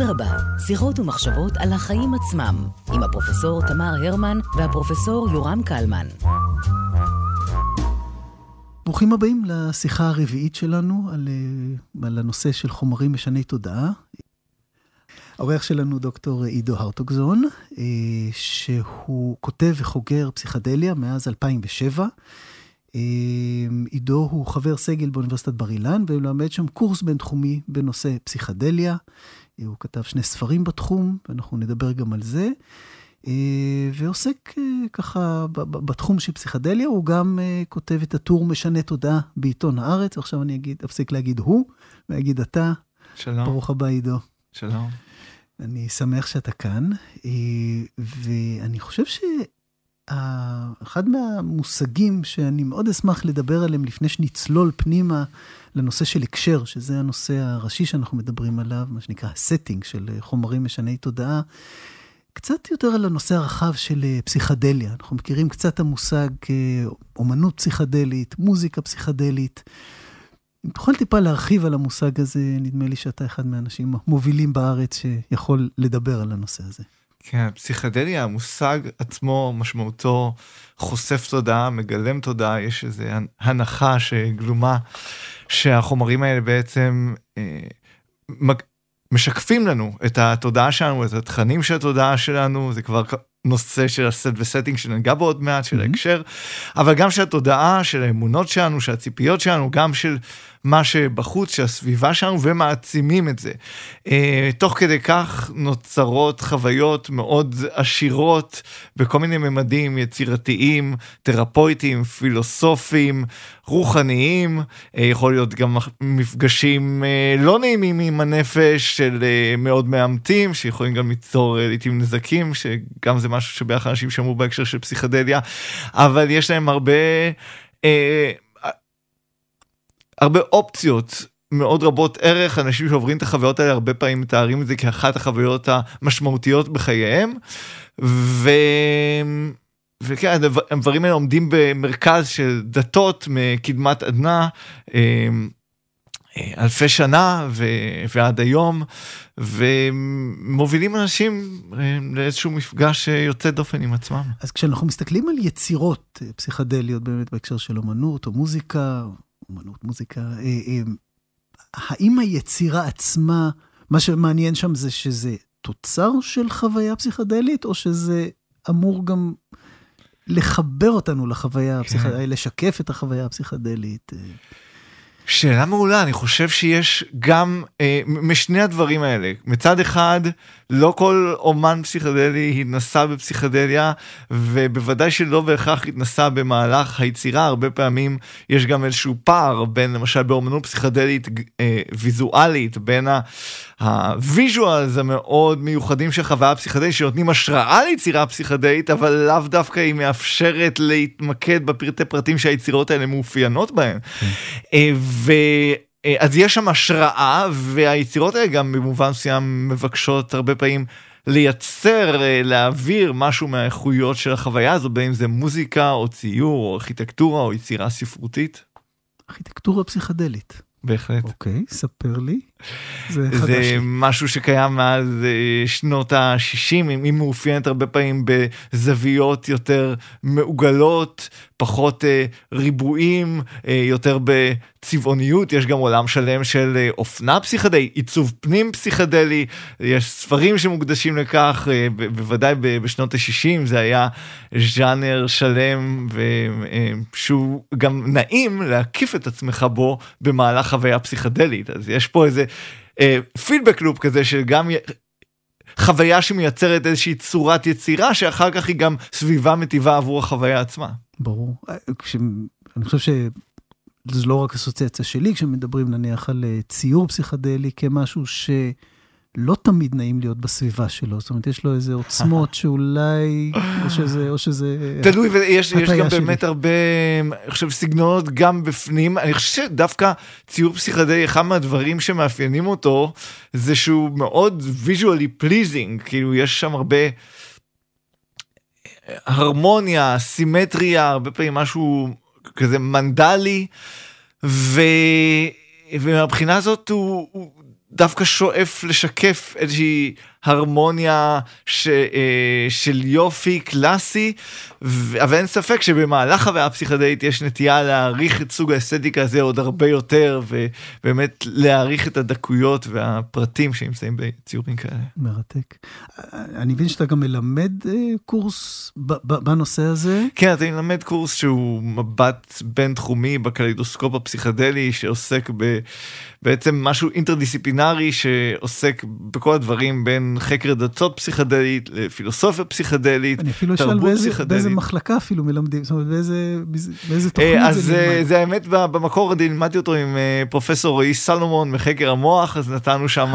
אדרבה, שיחות ומחשבות על החיים עצמם, עם הפרופסור תמר הרמן והפרופסור יורם קלמן. ברוכים הבאים לשיחה הרביעית שלנו על, אה, על הנושא של חומרים משני תודעה. האורח שלנו דוקטור עידו הרטוגזון, אה, שהוא כותב וחוגר פסיכדליה מאז 2007. אה, עידו הוא חבר סגל באוניברסיטת בר אילן, והוא מלמד שם קורס בינתחומי בנושא פסיכדליה. הוא כתב שני ספרים בתחום, ואנחנו נדבר גם על זה. אה, ועוסק אה, ככה בתחום של פסיכדליה, הוא גם אה, כותב את הטור משנה תודעה בעיתון הארץ, ועכשיו אני אגיד, אפסיק להגיד הוא, ואגיד אתה. שלום. ברוך הבא, עידו. שלום. אני שמח שאתה כאן, ואני חושב שאחד מהמושגים שאני מאוד אשמח לדבר עליהם לפני שנצלול פנימה לנושא של הקשר, שזה הנושא הראשי שאנחנו מדברים עליו, מה שנקרא הסטינג של חומרים משני תודעה, קצת יותר על הנושא הרחב של אה, פסיכדליה. אנחנו מכירים קצת המושג אה, אומנות פסיכדלית, מוזיקה פסיכדלית. אם תוכל טיפה להרחיב על המושג הזה, נדמה לי שאתה אחד מהאנשים המובילים בארץ שיכול לדבר על הנושא הזה. כן, פסיכדליה, המושג עצמו, משמעותו חושף תודעה, מגלם תודעה, יש איזו הנחה שגלומה שהחומרים האלה בעצם אה, משקפים לנו את התודעה שלנו, את התכנים של התודעה שלנו, זה כבר נושא של הסט וסטינג שנגע בו עוד מעט, של mm-hmm. ההקשר, אבל גם של התודעה, של האמונות שלנו, של הציפיות שלנו, גם של מה שבחוץ, של הסביבה שלנו, ומעצימים את זה. Uh, תוך כדי כך נוצרות חוויות מאוד עשירות בכל מיני ממדים יצירתיים, תרפויטיים, פילוסופיים, רוחניים, uh, יכול להיות גם מפגשים uh, לא נעימים עם הנפש של uh, מאוד מאמתים, שיכולים גם ליצור לעיתים נזקים, שגם זה משהו שבערך אנשים שמעו בהקשר של פסיכדליה, אבל יש להם הרבה... הרבה אופציות מאוד רבות ערך, אנשים שעוברים את החוויות האלה הרבה פעמים מתארים את זה כאחת החוויות המשמעותיות בחייהם. ו... וכן, הדברים האלה עומדים במרכז של דתות מקדמת אדנה. אמ, אלפי שנה ו... ועד היום, ומובילים אנשים אמ, לאיזשהו מפגש יוצא דופן עם עצמם. אז כשאנחנו מסתכלים על יצירות פסיכדליות באמת בהקשר של אומנות או מוזיקה, אומנות, מוזיקה. אה, אה, האם היצירה עצמה, מה שמעניין שם זה שזה תוצר של חוויה פסיכדלית, או שזה אמור גם לחבר אותנו לחוויה כן. לשקף את החוויה הפסיכדלית? שאלה מעולה, אני חושב שיש גם אה, משני הדברים האלה. מצד אחד, לא כל אומן פסיכדלי התנסה בפסיכדליה, ובוודאי שלא בהכרח התנסה במהלך היצירה, הרבה פעמים יש גם איזשהו פער בין, למשל באומנות פסיכדלית אה, ויזואלית, בין ה visuals המאוד מיוחדים של חוויה פסיכדלית, שנותנים השראה ליצירה פסיכדלית, אבל לאו דווקא היא מאפשרת להתמקד בפרטי פרטים שהיצירות האלה מאופיינות בהם. כן. אה, ו... אה, אז יש שם השראה והיצירות האלה גם במובן מסוים מבקשות הרבה פעמים לייצר, אה, להעביר משהו מהאיכויות של החוויה הזו, בין אם זה מוזיקה או ציור או ארכיטקטורה או יצירה ספרותית. ארכיטקטורה פסיכדלית. בהחלט. אוקיי, ספר לי. זה, זה משהו שקיים מאז אה, שנות ה-60, היא מאופיינת הרבה פעמים בזוויות יותר מעוגלות, פחות אה, ריבועים, אה, יותר בצבעוניות, יש גם עולם שלם של אה, אופנה פסיכדלי, עיצוב פנים פסיכדלי, יש ספרים שמוקדשים לכך, אה, בוודאי בשנות ה-60 זה היה ז'אנר שלם ושהוא אה, גם נעים להקיף את עצמך בו במהלך חוויה פסיכדלית, אז יש פה איזה פידבק לופ כזה שגם חוויה שמייצרת איזושהי צורת יצירה שאחר כך היא גם סביבה מטיבה עבור החוויה עצמה. ברור. כש... אני חושב שזו לא רק אסוציאציה שלי, כשמדברים נניח על אה, ציור פסיכדלי כמשהו ש... לא תמיד נעים להיות בסביבה שלו, זאת אומרת, יש לו איזה עוצמות שאולי, או שזה, או שזה... תלוי, ויש יש גם. באמת הרבה, אני חושב, סגנונות גם בפנים. אני חושב שדווקא ציור פסיכדלי, אחד מהדברים שמאפיינים אותו, זה שהוא מאוד visually pleasing, כאילו, יש שם הרבה הרמוניה, סימטריה, הרבה פעמים משהו כזה מנדלי, ו... ומהבחינה הזאת הוא, הוא דווקא שואף לשקף איזושהי הרמוניה ש, אה, של יופי קלאסי, ו, אבל אין ספק שבמהלך חוויה הפסיכדלית יש נטייה להעריך את סוג האסתטיקה הזה עוד הרבה יותר, ובאמת להעריך את הדקויות והפרטים שנמצאים בציורים כאלה. מרתק. אני מבין שאתה גם מלמד אה, קורס בנושא הזה. כן, אני מלמד קורס שהוא מבט בין-תחומי בקלידוסקופ הפסיכדלי, שעוסק ב... בעצם משהו אינטרדיסציפלינרי שעוסק בכל הדברים בין חקר דתות פסיכדלית לפילוסופיה פסיכדלית, אני אפילו אשאל באיזה, באיזה מחלקה אפילו מלמדים, זאת אומרת באיזה, באיזה תוכנית אה, זה נלמד. אז זה האמת במקור אני לימדתי אותו עם אה, פרופסור רועי סלומון מחקר המוח, אז נתנו שם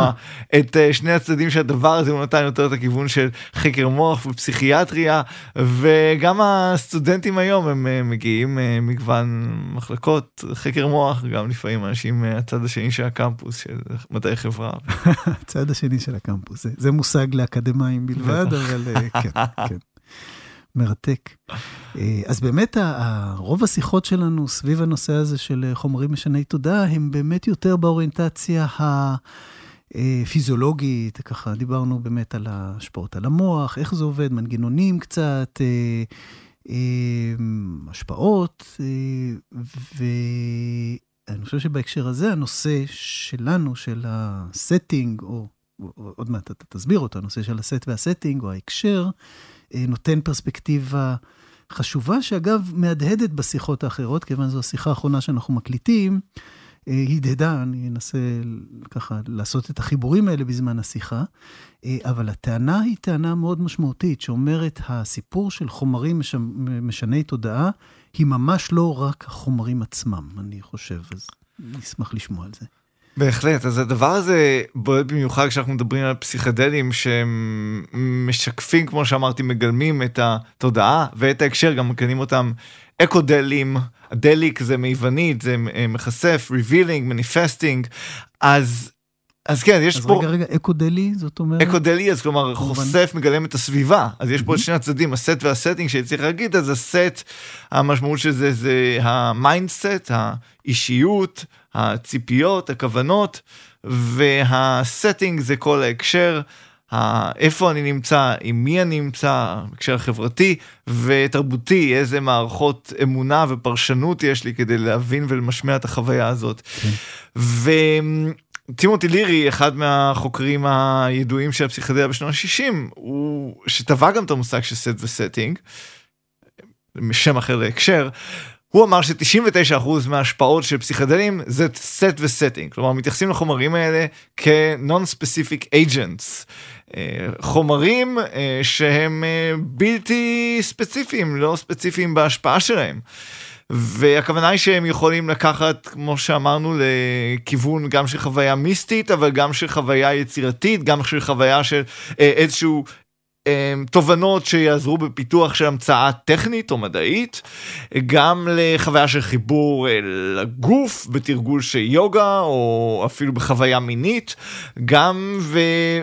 את אה, שני הצדדים של הדבר הזה, הוא נתן יותר את הכיוון של חקר מוח ופסיכיאטריה, וגם הסטודנטים היום הם מגיעים מגוון מחלקות, חקר מוח, גם לפעמים אנשים מהצד השני של הקמפוס של מדעי חברה. הצד השני של הקמפוס, זה, זה מושג לאקדמאים בלבד, אבל אה, כן, כן. מרתק. אה, אז באמת, רוב השיחות שלנו סביב הנושא הזה של אה, חומרים משני תודעה, הם באמת יותר באוריינטציה הפיזיולוגית, ככה דיברנו באמת על ההשפעות על המוח, איך זה עובד, מנגנונים קצת, השפעות, ו... אני חושב שבהקשר הזה, הנושא שלנו, של ה setting, או עוד מעט אתה תסביר אותו, הנושא של ה set וה setting, או ההקשר, אה, נותן פרספקטיבה חשובה, שאגב, מהדהדת בשיחות האחרות, כיוון זו השיחה האחרונה שאנחנו מקליטים, אה, הדהדה, אני אנסה ככה לעשות את החיבורים האלה בזמן השיחה, אה, אבל הטענה היא טענה מאוד משמעותית, שאומרת, הסיפור של חומרים משני תודעה, היא ממש לא רק החומרים עצמם, אני חושב, אז נשמח לשמוע על זה. בהחלט, אז הדבר הזה בולט במיוחד כשאנחנו מדברים על פסיכדלים שהם משקפים, כמו שאמרתי, מגלמים את התודעה ואת ההקשר, גם מקנים אותם אקודלים, דליק זה מיוונית, זה מחשף, revealing, manifesting, אז אז כן, יש אז פה... אז רגע, רגע, אקודלי, זאת אומרת? אקודלי, אז כלומר, חושף, מגלם את הסביבה. אז יש פה את שני הצדדים, הסט והסטינג, שצריך להגיד, אז הסט, המשמעות של זה זה ה mindset, האישיות, הציפיות, הכוונות, וה setting זה כל ההקשר. איפה אני נמצא, עם מי אני נמצא, הקשר חברתי ותרבותי, איזה מערכות אמונה ופרשנות יש לי כדי להבין ולמשמע את החוויה הזאת. כן. טימותי לירי, אחד מהחוקרים הידועים של הפסיכדליה בשנות ה-60, הוא שטבע גם את המושג של set ו setting, שם אחר להקשר, הוא אמר ש-99% מההשפעות של פסיכדלים זה סט וסטינג, כלומר מתייחסים לחומרים האלה כ-non-specific agents, אה, חומרים אה, שהם אה, בלתי ספציפיים, לא ספציפיים בהשפעה שלהם. והכוונה היא שהם יכולים לקחת, כמו שאמרנו, לכיוון גם של חוויה מיסטית, אבל גם של חוויה יצירתית, גם של חוויה של אה, איזשהו תובנות שיעזרו בפיתוח של המצאה טכנית או מדעית, גם לחוויה של חיבור לגוף בתרגול של יוגה או אפילו בחוויה מינית, גם ו...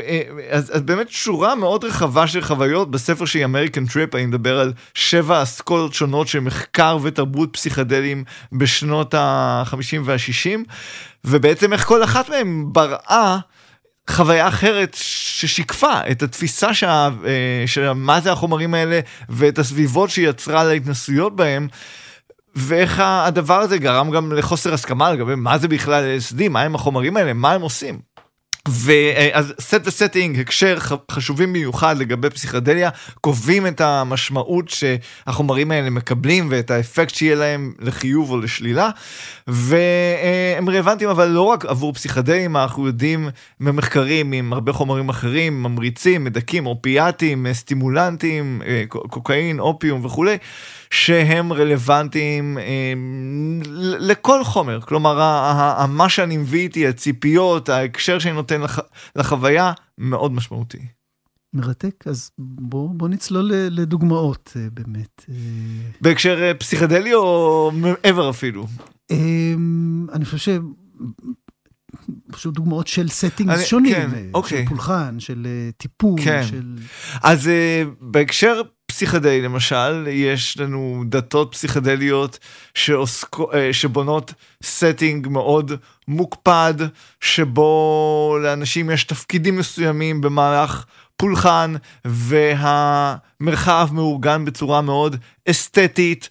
אה, אז, אז באמת שורה מאוד רחבה של חוויות. בספר של American Trip, אני מדבר על שבע אסכולות שונות של מחקר ותרבות פסיכדליים בשנות ה-50 וה-60, ובעצם איך כל אחת מהן בראה חוויה אחרת ששיקפה את התפיסה שה, אה, של מה זה החומרים האלה ואת הסביבות שהיא יצרה להתנסויות בהם. ואיך הדבר הזה גרם גם לחוסר הסכמה לגבי מה זה בכלל LSD, מה הם החומרים האלה, מה הם עושים. ואז סט וסטינג, הקשר חשובים במיוחד לגבי פסיכדליה, קובעים את המשמעות שהחומרים האלה מקבלים ואת האפקט שיהיה להם לחיוב או לשלילה, והם רלוונטיים אבל לא רק עבור פסיכדלים, אנחנו יודעים ממחקרים עם הרבה חומרים אחרים, ממריצים, מדכאים, אופיאטים, סטימולנטים, קוקאין, אופיום וכולי. שהם רלוונטיים אה, לכל חומר, כלומר מה שאני מביא איתי, הציפיות, ההקשר שאני נותן לח, לחוויה, מאוד משמעותי. מרתק, אז בוא, בוא נצלול לדוגמאות אה, באמת. אה. בהקשר פסיכדלי או מעבר אפילו? אני חושב ש... פשוט דוגמאות של סטינגס שונים, כן, של אוקיי. פולחן, של טיפול, כן. של... אז בהקשר פסיכדלי למשל, יש לנו דתות פסיכדליות שעוסקו, אה, שבונות setting מאוד מוקפד, שבו לאנשים יש תפקידים מסוימים במהלך פולחן, והמרחב מאורגן בצורה מאוד אסתטית.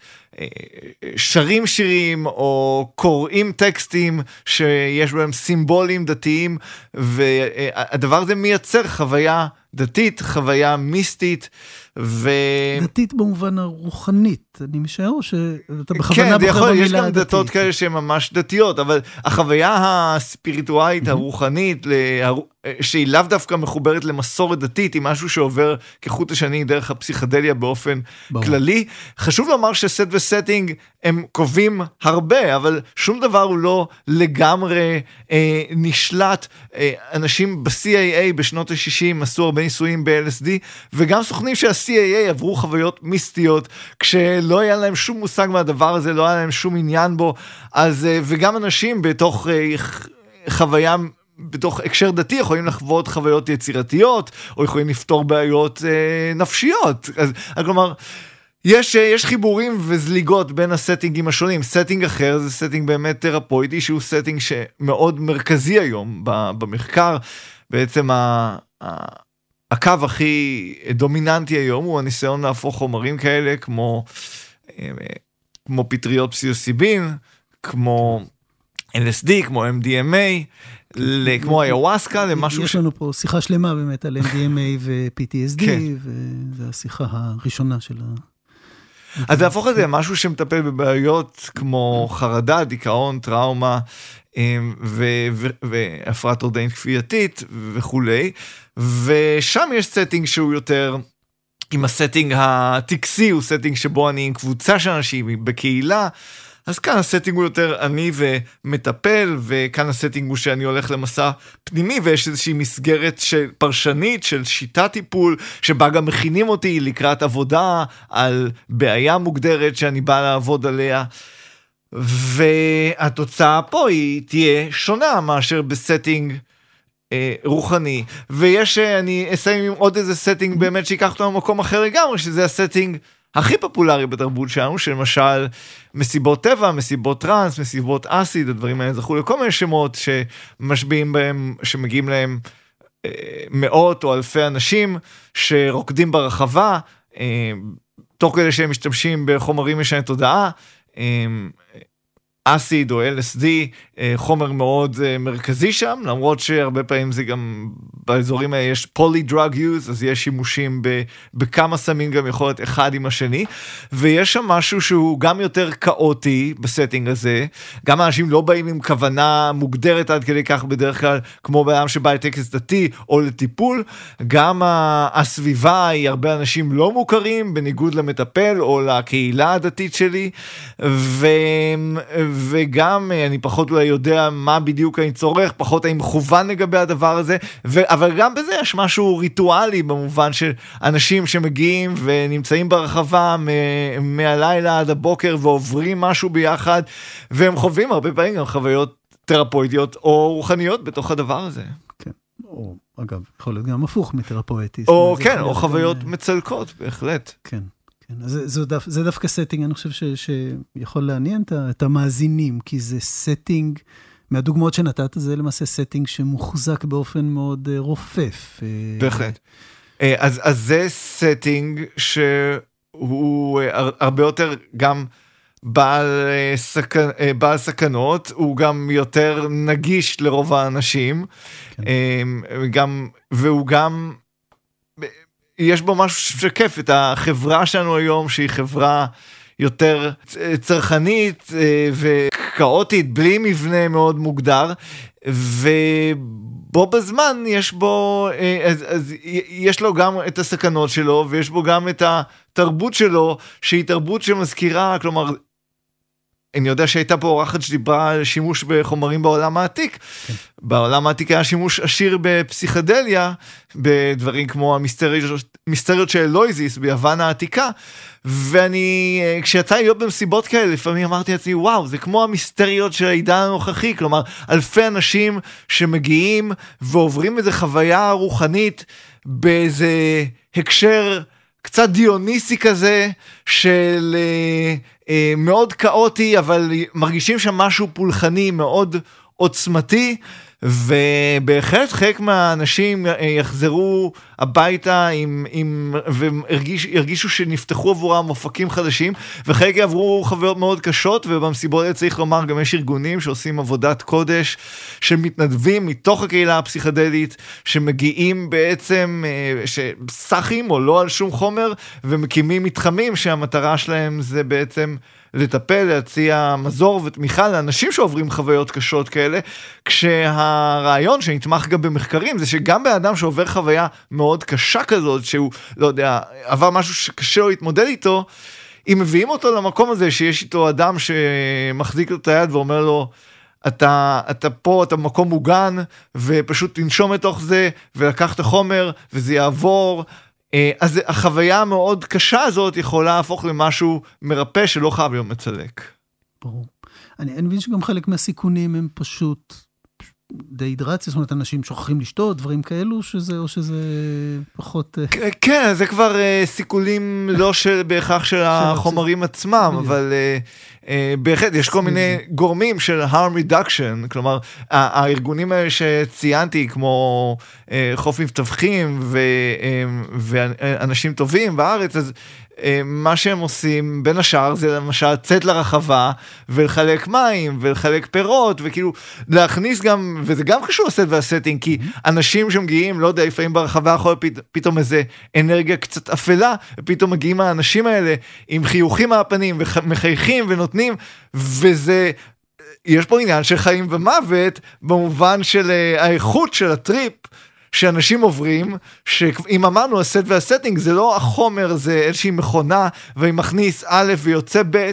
שרים שירים או קוראים טקסטים שיש בהם סימבולים דתיים והדבר הזה מייצר חוויה דתית, חוויה מיסטית. ו... דתית במובן הרוחנית, אני משער שאתה בכוונה כן, בוחר במילה דתית. יש גם דתות כאלה שהן ממש דתיות, אבל החוויה הספיריטואלית, mm-hmm. הרוחנית, שהיא לאו דווקא מחוברת למסורת דתית, היא משהו שעובר כחוט השני דרך הפסיכדליה באופן ברור. כללי. חשוב לומר שסט וסטינג הם קובעים הרבה, אבל שום דבר הוא לא לגמרי אה, נשלט. אה, אנשים ב-CAA בשנות ה-60 עשו הרבה ניסויים ב-LSD, וגם סוכנים שה-CAA עברו חוויות מיסטיות, כשלא היה להם שום מושג מהדבר הזה, לא היה להם שום עניין בו, אז, אה, וגם אנשים בתוך אה, חוויה בתוך הקשר דתי יכולים לחוות חוויות יצירתיות, או יכולים לפתור בעיות אה, נפשיות. אז, כלומר, יש, אה, יש חיבורים וזליגות בין הסטינגים השונים. setting אחר זה setting באמת תרפויטי, שהוא setting שמאוד מרכזי היום במחקר. בעצם ה, ה, הקו הכי דומיננטי היום הוא הניסיון להפוך חומרים כאלה כמו, אה, כמו פטריות פסילוסיבין, כמו LSD, כמו MDMA, כמו איוואסקה, למשהו... יש לנו פה שיחה שלמה באמת על MDMA ו-PTSD, כן. וזו השיחה הראשונה של ה... אז להפוך את זה למשהו שמטפל בבעיות כמו חרדה, דיכאון, טראומה אמ, והפרעת טורדנית כפייתית וכולי, ושם יש setting שהוא יותר... אם ה setting הטקסי הוא setting שבו אני עם קבוצה של אנשים בקהילה אז כאן ה setting הוא יותר אני ומטפל, וכאן ה setting הוא שאני הולך למסע פנימי, ויש איזושהי מסגרת של פרשנית של שיטת טיפול, שבה גם מכינים אותי לקראת עבודה על בעיה מוגדרת שאני בא לעבוד עליה. והתוצאה פה היא תהיה שונה מאשר ב setting אה, רוחני. ויש, אה, אני אסיים עם עוד איזה setting באמת שיקח אותנו למקום אחר לגמרי, שזה ה setting. הכי פופולרי בתרבות שלנו, שלמשל מסיבות טבע, מסיבות טראנס, מסיבות אסיד, הדברים האלה זכו לכל מיני שמות שמשביעים בהם, שמגיעים להם אה, מאות או אלפי אנשים שרוקדים ברחבה, אה, תוך כדי שהם משתמשים בחומרים משני תודעה. אסיד או LSD, אה, חומר מאוד אה, מרכזי שם, למרות שהרבה פעמים זה גם, באזורים האלה יש poly drug use, אז יש שימושים בכמה סמים גם יכול להיות אחד עם השני, ויש שם משהו שהוא גם יותר כאוטי ב setting הזה, גם אנשים לא באים עם כוונה מוגדרת עד כדי כך בדרך כלל, כמו באדם שבא לטקס דתי או לטיפול, גם הסביבה היא הרבה אנשים לא מוכרים, בניגוד למטפל או לקהילה הדתית שלי, ו... וגם אה, אני פחות אולי יודע מה בדיוק אני צורך, פחות האם מכוון לגבי הדבר הזה, ו- אבל גם בזה יש משהו ריטואלי במובן של אנשים שמגיעים ונמצאים ברחבה מ- מהלילה עד הבוקר ועוברים משהו ביחד, והם חווים הרבה פעמים גם חוויות תרפויטיות או רוחניות בתוך הדבר הזה. כן, או אגב, יכול להיות גם הפוך מתרפויטי. או כן, או חוויות גם... מצלקות, בהחלט. כן. כן, אז זה, דו, זה דווקא setting, אני חושב ש, שיכול לעניין את, המאזינים, כי זה setting, מהדוגמאות שנתת, זה למעשה setting שמוחזק באופן מאוד אה, רופף. אה. בהחלט. אה, אז, אז זה setting שהוא הרבה יותר גם בעל, סכ... בעל סכנות, הוא גם יותר נגיש לרוב האנשים, כן. גם, והוא גם... יש בו משהו ששקף את החברה שלנו היום, שהיא חברה יותר צרכנית אה, וכאוטית, בלי מבנה מאוד מוגדר, ובו בזמן יש בו, אה, אז, אז יש לו גם את הסכנות שלו, ויש בו גם את התרבות שלו, שהיא תרבות שמזכירה, כלומר, אני יודע שהייתה פה אורחת שדיברה על שימוש בחומרים בעולם העתיק. כן. בעולם העתיק היה שימוש עשיר בפסיכדליה, בדברים כמו המיסטריות של אלויזיס ביוון העתיקה. ואני, כשיצא לי להיות במסיבות כאלה, לפעמים אמרתי לעצמי, וואו, זה כמו המיסטריות של העידן הנוכחי, כלומר, אלפי אנשים שמגיעים ועוברים איזה חוויה רוחנית באיזה הקשר קצת דיוניסי כזה של אה, אה, מאוד כאוטי אבל מרגישים שם משהו פולחני מאוד עוצמתי. ובהחלט חלק מהאנשים יחזרו הביתה עם, עם, וירגישו שנפתחו עבורם אופקים חדשים, וחלק יעברו חוויות מאוד קשות, ובמסיבות האלה צריך לומר, גם יש ארגונים שעושים עבודת קודש, שמתנדבים מתוך הקהילה הפסיכדלית, שמגיעים בעצם, אה, סאחים או לא על שום חומר, ומקימים מתחמים שהמטרה שלהם זה בעצם... לטפל, להציע מזור ותמיכה לאנשים שעוברים חוויות קשות כאלה, כשהרעיון שנתמך גם במחקרים זה שגם בן אדם שעובר חוויה מאוד קשה כזאת, שהוא, לא יודע, עבר משהו שקשה לו להתמודד איתו, אם מביאים אותו למקום הזה שיש איתו אדם שמחזיק לו את היד ואומר לו, אתה, אתה פה, אתה במקום מוגן, ופשוט תנשום לתוך זה, ולקח את החומר, וזה יעבור, אז החוויה המאוד קשה הזאת יכולה להפוך למשהו מרפא שלא חייב להיות מצלק. ברור. אני, אני מבין שגם חלק מהסיכונים הם פשוט דהידרציה, זאת אומרת, אנשים שוכחים לשתות, דברים כאלו, שזה, או שזה פחות... אה, כן, זה כבר uh, סיכולים לא של, בהכרח של החומרים עצמם, אבל uh, uh, בהחלט יש כל מיני גורמים של harm reduction, כלומר, הארגונים האלה שציינתי, כמו uh, חוף מבטחים ואנשים טובים בארץ, אז מה שהם עושים בין השאר זה למשל לצאת לרחבה ולחלק מים ולחלק פירות וכאילו להכניס גם וזה גם קשור לסט והסטינג כי אנשים שמגיעים לא יודע לפעמים ברחבה יכול פת, פתאום איזה אנרגיה קצת אפלה ופתאום מגיעים האנשים האלה עם חיוכים מהפנים ומחייכים ונותנים וזה יש פה עניין של חיים ומוות במובן של אה, האיכות של הטריפ. שאנשים עוברים, שאם אמרנו ה set וה setting זה לא החומר, זה איזושהי מכונה, ואם מכניס א' ויוצא ב',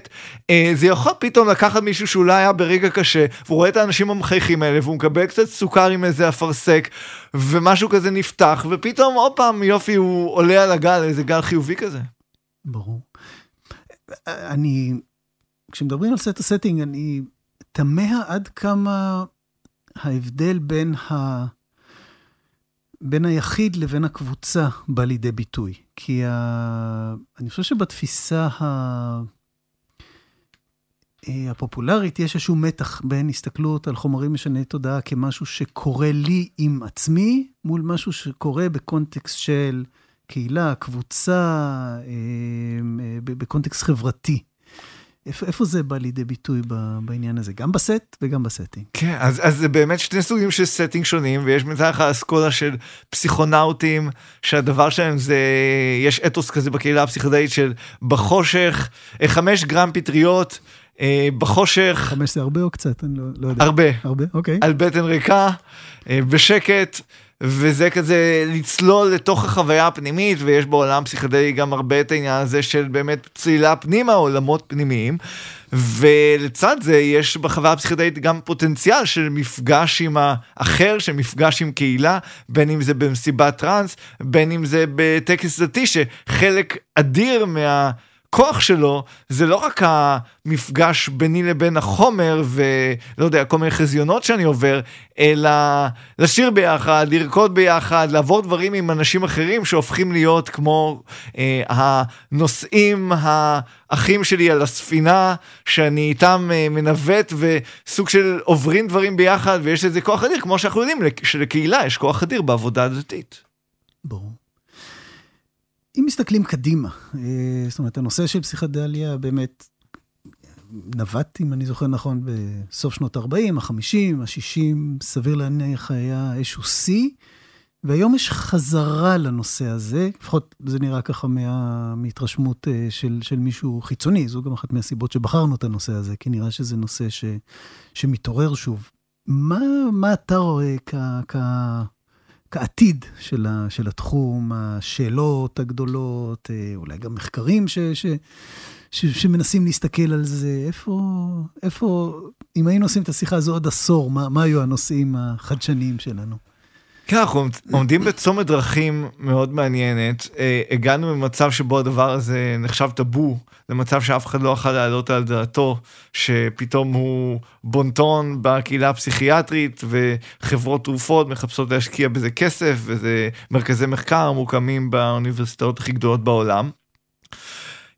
אה, זה יכול פתאום לקחת מישהו שאולי היה ברגע קשה, והוא רואה את האנשים המחייכים האלה, והוא מקבל קצת סוכר עם איזה אפרסק, ומשהו כזה נפתח, ופתאום עוד פעם יופי, הוא עולה על הגל, איזה גל חיובי כזה. ברור. אני, כשמדברים על set and setting, אני תמה עד כמה ההבדל בין ה... בין היחיד לבין הקבוצה בא לידי ביטוי. כי ה... אני חושב שבתפיסה ה... אה, הפופולרית יש איזשהו מתח בין הסתכלות על חומרים משני תודעה כמשהו שקורה לי עם עצמי, מול משהו שקורה בקונטקסט של קהילה, קבוצה, אה, אה, בקונטקסט חברתי. איפה, איפה זה בא לידי ביטוי בעניין הזה? גם בסט וגם ב setting. כן, אז, אז זה באמת שני סוגים של setting שונים, ויש מצד אחד אסכולה של פסיכונאוטים, שהדבר שלהם זה, יש אתוס כזה בקהילה הפסיכדלית של בחושך, אה, חמש גרם פטריות. אה, בחושך. חמש זה הרבה או קצת? אני לא, לא יודע. הרבה. הרבה, אוקיי. על בטן ריקה, אה, בשקט, וזה כזה לצלול לתוך החוויה הפנימית, ויש בעולם פסיכדלי גם הרבה את העניין הזה של באמת צלילה פנימה, עולמות פנימיים. ולצד זה יש בחוויה הפסיכדלית גם פוטנציאל של מפגש עם האחר, של מפגש עם קהילה, בין אם זה במסיבת טראנס, בין אם זה בטקס דתי, שחלק אדיר מה... הכוח שלו זה לא רק המפגש ביני לבין החומר ולא יודע, כל מיני חזיונות שאני עובר, אלא לשיר ביחד, לרקוד ביחד, לעבור דברים עם אנשים אחרים שהופכים להיות כמו אה, הנוסעים האחים שלי על הספינה, שאני איתם אה, מנווט וסוג של עוברים דברים ביחד ויש לזה כוח אדיר, כמו שאנחנו יודעים שלקהילה יש כוח אדיר בעבודה הדתית. ברור. אם מסתכלים קדימה, אה, זאת אומרת, הנושא של פסיכדליה באמת נווט, אם אני זוכר נכון, בסוף שנות ה-40, ה-50, ה-60, סביר להניח היה איזשהו שיא, והיום יש חזרה לנושא הזה, לפחות זה נראה ככה מה, מהתרשמות אה, של, של מישהו חיצוני, זו גם אחת מהסיבות שבחרנו את הנושא הזה, כי נראה שזה נושא ש, שמתעורר שוב. מה, מה אתה רואה כ... כ כעתיד של, ה, של התחום, השאלות הגדולות, אה, אולי גם מחקרים ש, ש, ש, שמנסים להסתכל על זה. איפה, איפה, אם היינו עושים את השיחה הזו עוד עשור, מה, מה היו הנושאים החדשניים שלנו? כן, אנחנו עומדים בצומת דרכים מאוד מעניינת. אה, הגענו ממצב שבו הדבר הזה נחשב טאבו, למצב שאף אחד לא יכול להעלות על דעתו, שפתאום הוא בונטון בקהילה הפסיכיאטרית, וחברות תרופות מחפשות להשקיע בזה כסף, וזה מרכזי מחקר מוקמים באוניברסיטאות הכי גדולות בעולם.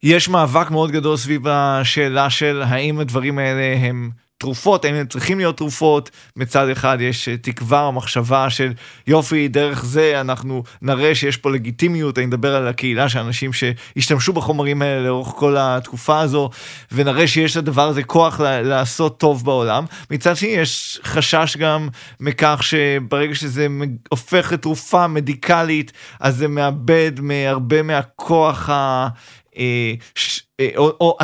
יש מאבק מאוד גדול סביב השאלה של האם הדברים האלה הם תרופות, האם הם צריכים להיות תרופות, מצד אחד יש אה, תקווה או מחשבה של יופי, דרך זה אנחנו נראה שיש פה לגיטימיות, אני מדבר על הקהילה של אנשים שהשתמשו בחומרים האלה לאורך כל התקופה הזו, ונראה שיש לדבר הזה כוח לעשות טוב בעולם. מצד שני יש חשש גם מכך שברגע שזה הופך לתרופה מדיקלית, אז זה מאבד מהרבה מהכוח ה... אה, אה, או, או,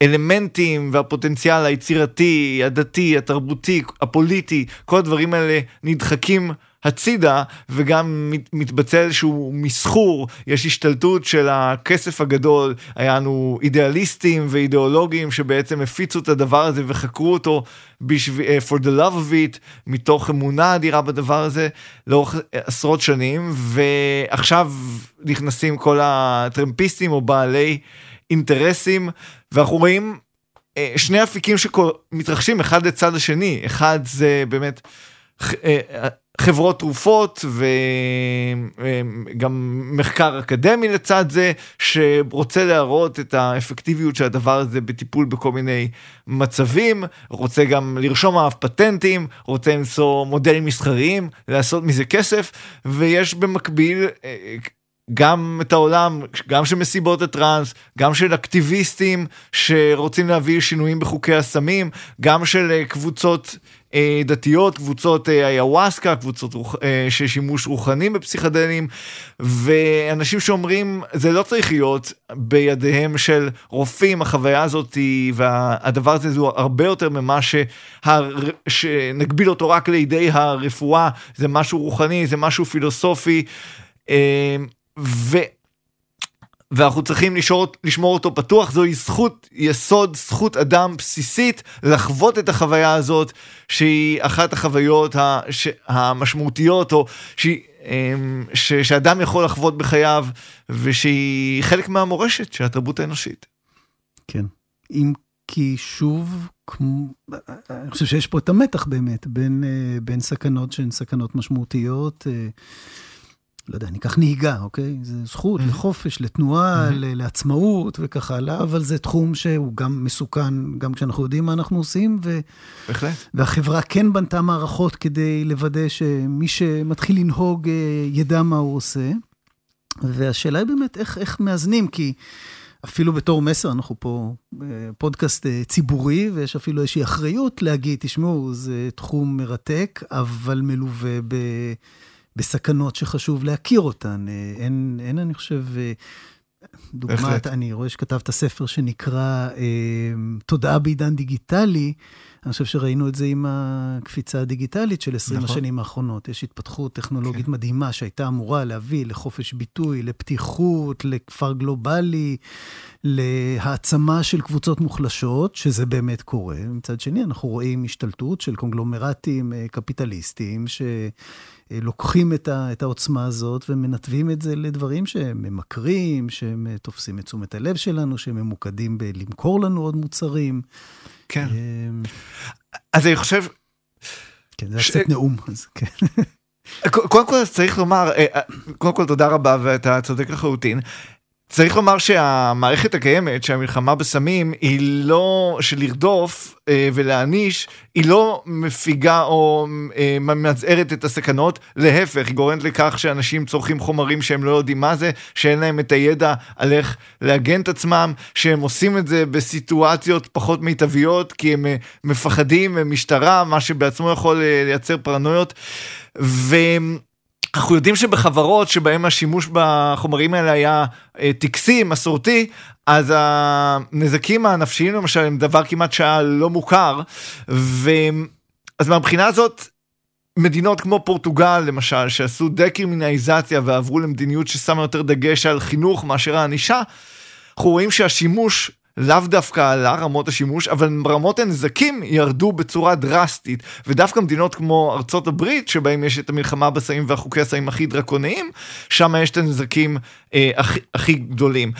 האלמנטים והפוטנציאל היצירתי, הדתי, התרבותי, הפוליטי, כל הדברים האלה נדחקים הצידה וגם מתבצע איזשהו מסחור, יש השתלטות של הכסף הגדול, היה לנו אידיאליסטים ואידיאולוגים שבעצם הפיצו את הדבר הזה וחקרו אותו בשביל, uh, for the love of it, מתוך אמונה אדירה בדבר הזה לאורך עשרות שנים, ועכשיו נכנסים כל הטרמפיסטים או בעלי אינטרסים, ואנחנו רואים uh, שני אפיקים שמתרחשים אחד לצד השני, אחד זה באמת... Uh, חברות תרופות וגם מחקר אקדמי לצד זה שרוצה להראות את האפקטיביות של הדבר הזה בטיפול בכל מיני מצבים, רוצה גם לרשום עליו פטנטים, רוצה למצוא מודלים מסחריים, לעשות מזה כסף ויש במקביל אה, גם את העולם, גם של מסיבות הטראנס, גם של אקטיביסטים שרוצים להביא שינויים בחוקי הסמים, גם של אה, קבוצות אה, דתיות, קבוצות אה, איוואסקה, קבוצות רוח, אה, של שימוש רוחני בפסיכדלים, ואנשים שאומרים זה לא צריך להיות בידיהם של רופאים, החוויה הזאת והדבר הזה זה הרבה יותר ממה שה, שנגביל אותו רק לידי הרפואה, זה משהו רוחני, זה משהו פילוסופי. ו... ואנחנו צריכים לשמור, לשמור אותו פתוח, זוהי זכות יסוד, זכות אדם בסיסית לחוות את החוויה הזאת, שהיא אחת החוויות המשמעותיות, או שהיא, אמ, ש, שאדם יכול לחוות בחייו, ושהיא חלק מהמורשת של התרבות האנושית. כן, אם כי שוב, כמו, אני חושב שיש פה את המתח באמת, בין, אה, בין סכנות שהן סכנות משמעותיות. לא יודע, ניקח נהיגה, אוקיי? זה זכות mm-hmm. לחופש, לתנועה, mm-hmm. לעצמאות וכך הלאה, אבל זה תחום שהוא גם מסוכן, גם כשאנחנו יודעים מה אנחנו עושים. ו... בהחלט. והחברה כן בנתה מערכות כדי לוודא שמי שמתחיל לנהוג אה, ידע מה הוא עושה. והשאלה היא באמת איך, איך מאזנים, כי אפילו בתור מסר, אנחנו פה אה, פודקאסט אה, ציבורי, ויש אפילו איזושהי אחריות להגיד, תשמעו, זה תחום מרתק, אבל מלווה ב... בסכנות שחשוב להכיר אותן. אה, אין, אין אני חושב, אה, דוגמת, אני רואה שכתבת ספר שנקרא אה, תודעה בעידן דיגיטלי. אני חושב שראינו את זה עם הקפיצה הדיגיטלית של 20 נכון. השנים האחרונות. יש התפתחות טכנולוגית כן. מדהימה שהייתה אמורה להביא לחופש ביטוי, לפתיחות, לכפר גלובלי, להעצמה של קבוצות מוחלשות, שזה באמת קורה. מצד שני, אנחנו רואים השתלטות של קונגלומרטים קפיטליסטיים, ש... לוקחים את, ה, את העוצמה הזאת ומנתבים את זה לדברים שהם ממכרים, שהם אה, תופסים את תשומת הלב שלנו, שהם ממוקדים בלמכור לנו עוד מוצרים. כן. אמ, אז אני חושב... כן, זה ש... קצת נאום, אז כן. קודם כל צריך לומר, אה, אה, קודם כל תודה רבה ואתה צודק לחלוטין. צריך לומר שהמערכת הקיימת, שהמלחמה בסמים, היא לא, של לרדוף אה, ולהעניש, היא לא מפיגה או אה, ממזערת את הסכנות, להפך, היא גורמת לכך שאנשים צורכים חומרים שהם לא יודעים מה זה, שאין להם את הידע על איך להגן את עצמם, שהם עושים את זה בסיטואציות פחות מיטביות, כי הם אה, מפחדים ממשטרה, מה שבעצמו יכול אה, לייצר פרנויות. ו... אנחנו יודעים שבחברות שבהם השימוש בחומרים האלה היה אה, טקסי, מסורתי, אז הנזקים הנפשיים למשל הם דבר כמעט שהיה לא מוכר, ו... אז מהבחינה הזאת, מדינות כמו פורטוגל למשל, שעשו דקרימינליזציה ועברו למדיניות ששמה יותר דגש על חינוך מאשר הענישה, אנחנו רואים שהשימוש לאו דווקא עלה רמות השימוש, אבל רמות הנזקים ירדו בצורה דרסטית. ודווקא מדינות כמו ארצות הברית, שבהם יש את המלחמה בסמים והחוקי הסמים הכי דרקוניים, שם יש את הנזקים אה, הכי, הכי גדולים.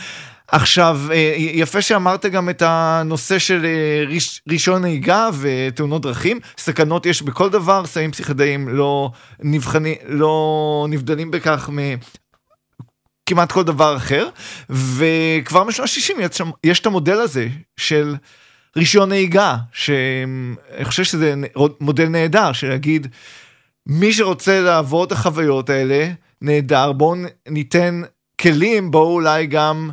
עכשיו, אה, יפה שאמרת גם את הנושא של אה, רישיון נהיגה ותאונות דרכים. סכנות יש בכל דבר, סמים פסיכדאיים לא נבחנים, לא נבדלים בכך. כמעט כל דבר אחר, וכבר משנות ה-60 יש, יש את המודל הזה של רישיון נהיגה, שאני חושב שזה מודל נהדר, של להגיד, מי שרוצה לעבור את החוויות האלה, נהדר, בואו ניתן כלים, בואו אולי גם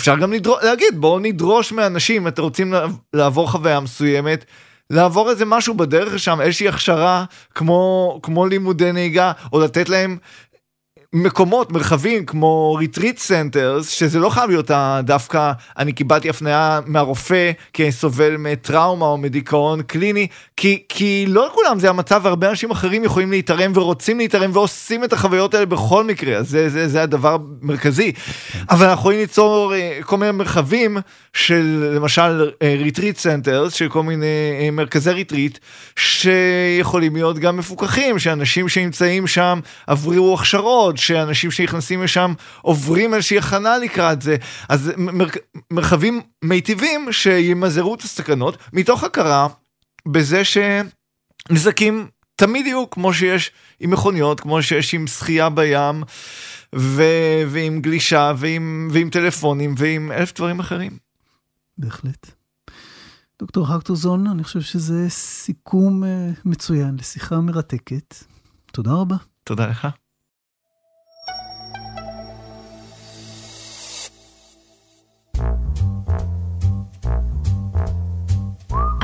אפשר גם לדרוש, להגיד בואו נדרוש מאנשים אם אתם רוצים לעבור חוויה מסוימת. לעבור איזה משהו בדרך שם איזושהי הכשרה כמו כמו לימודי נהיגה או לתת להם מקומות, מרחבים כמו retreat centers, שזה לא חייב להיות דווקא, אני קיבלתי הפניה מהרופא כי אני סובל מטראומה או מדיכאון קליני, כי, כי לא לכולם זה המצב, והרבה אנשים אחרים יכולים להיתרם ורוצים להיתרם ועושים את החוויות האלה בכל מקרה, זה, זה, זה הדבר המרכזי. אבל אנחנו יכולים ליצור אה, כל מיני מרחבים של למשל retreat centers, של כל מיני אה, מרכזי retreat, שיכולים להיות גם מפוקחים, שאנשים שנמצאים שם עברו הכשרות. שאנשים שנכנסים לשם עוברים איזושהי הכנה לקראת זה. אז מר, מרחבים מיטיבים שימזערו את הסכנות, מתוך הכרה בזה שנזקים תמיד יהיו כמו שיש עם מכוניות, כמו שיש עם שחייה בים, ו... ועם גלישה, ועם... ועם טלפונים, ועם אלף דברים אחרים. בהחלט. דוקטור הקטוזון, אני חושב שזה סיכום uh, מצוין לשיחה מרתקת. תודה רבה. תודה לך.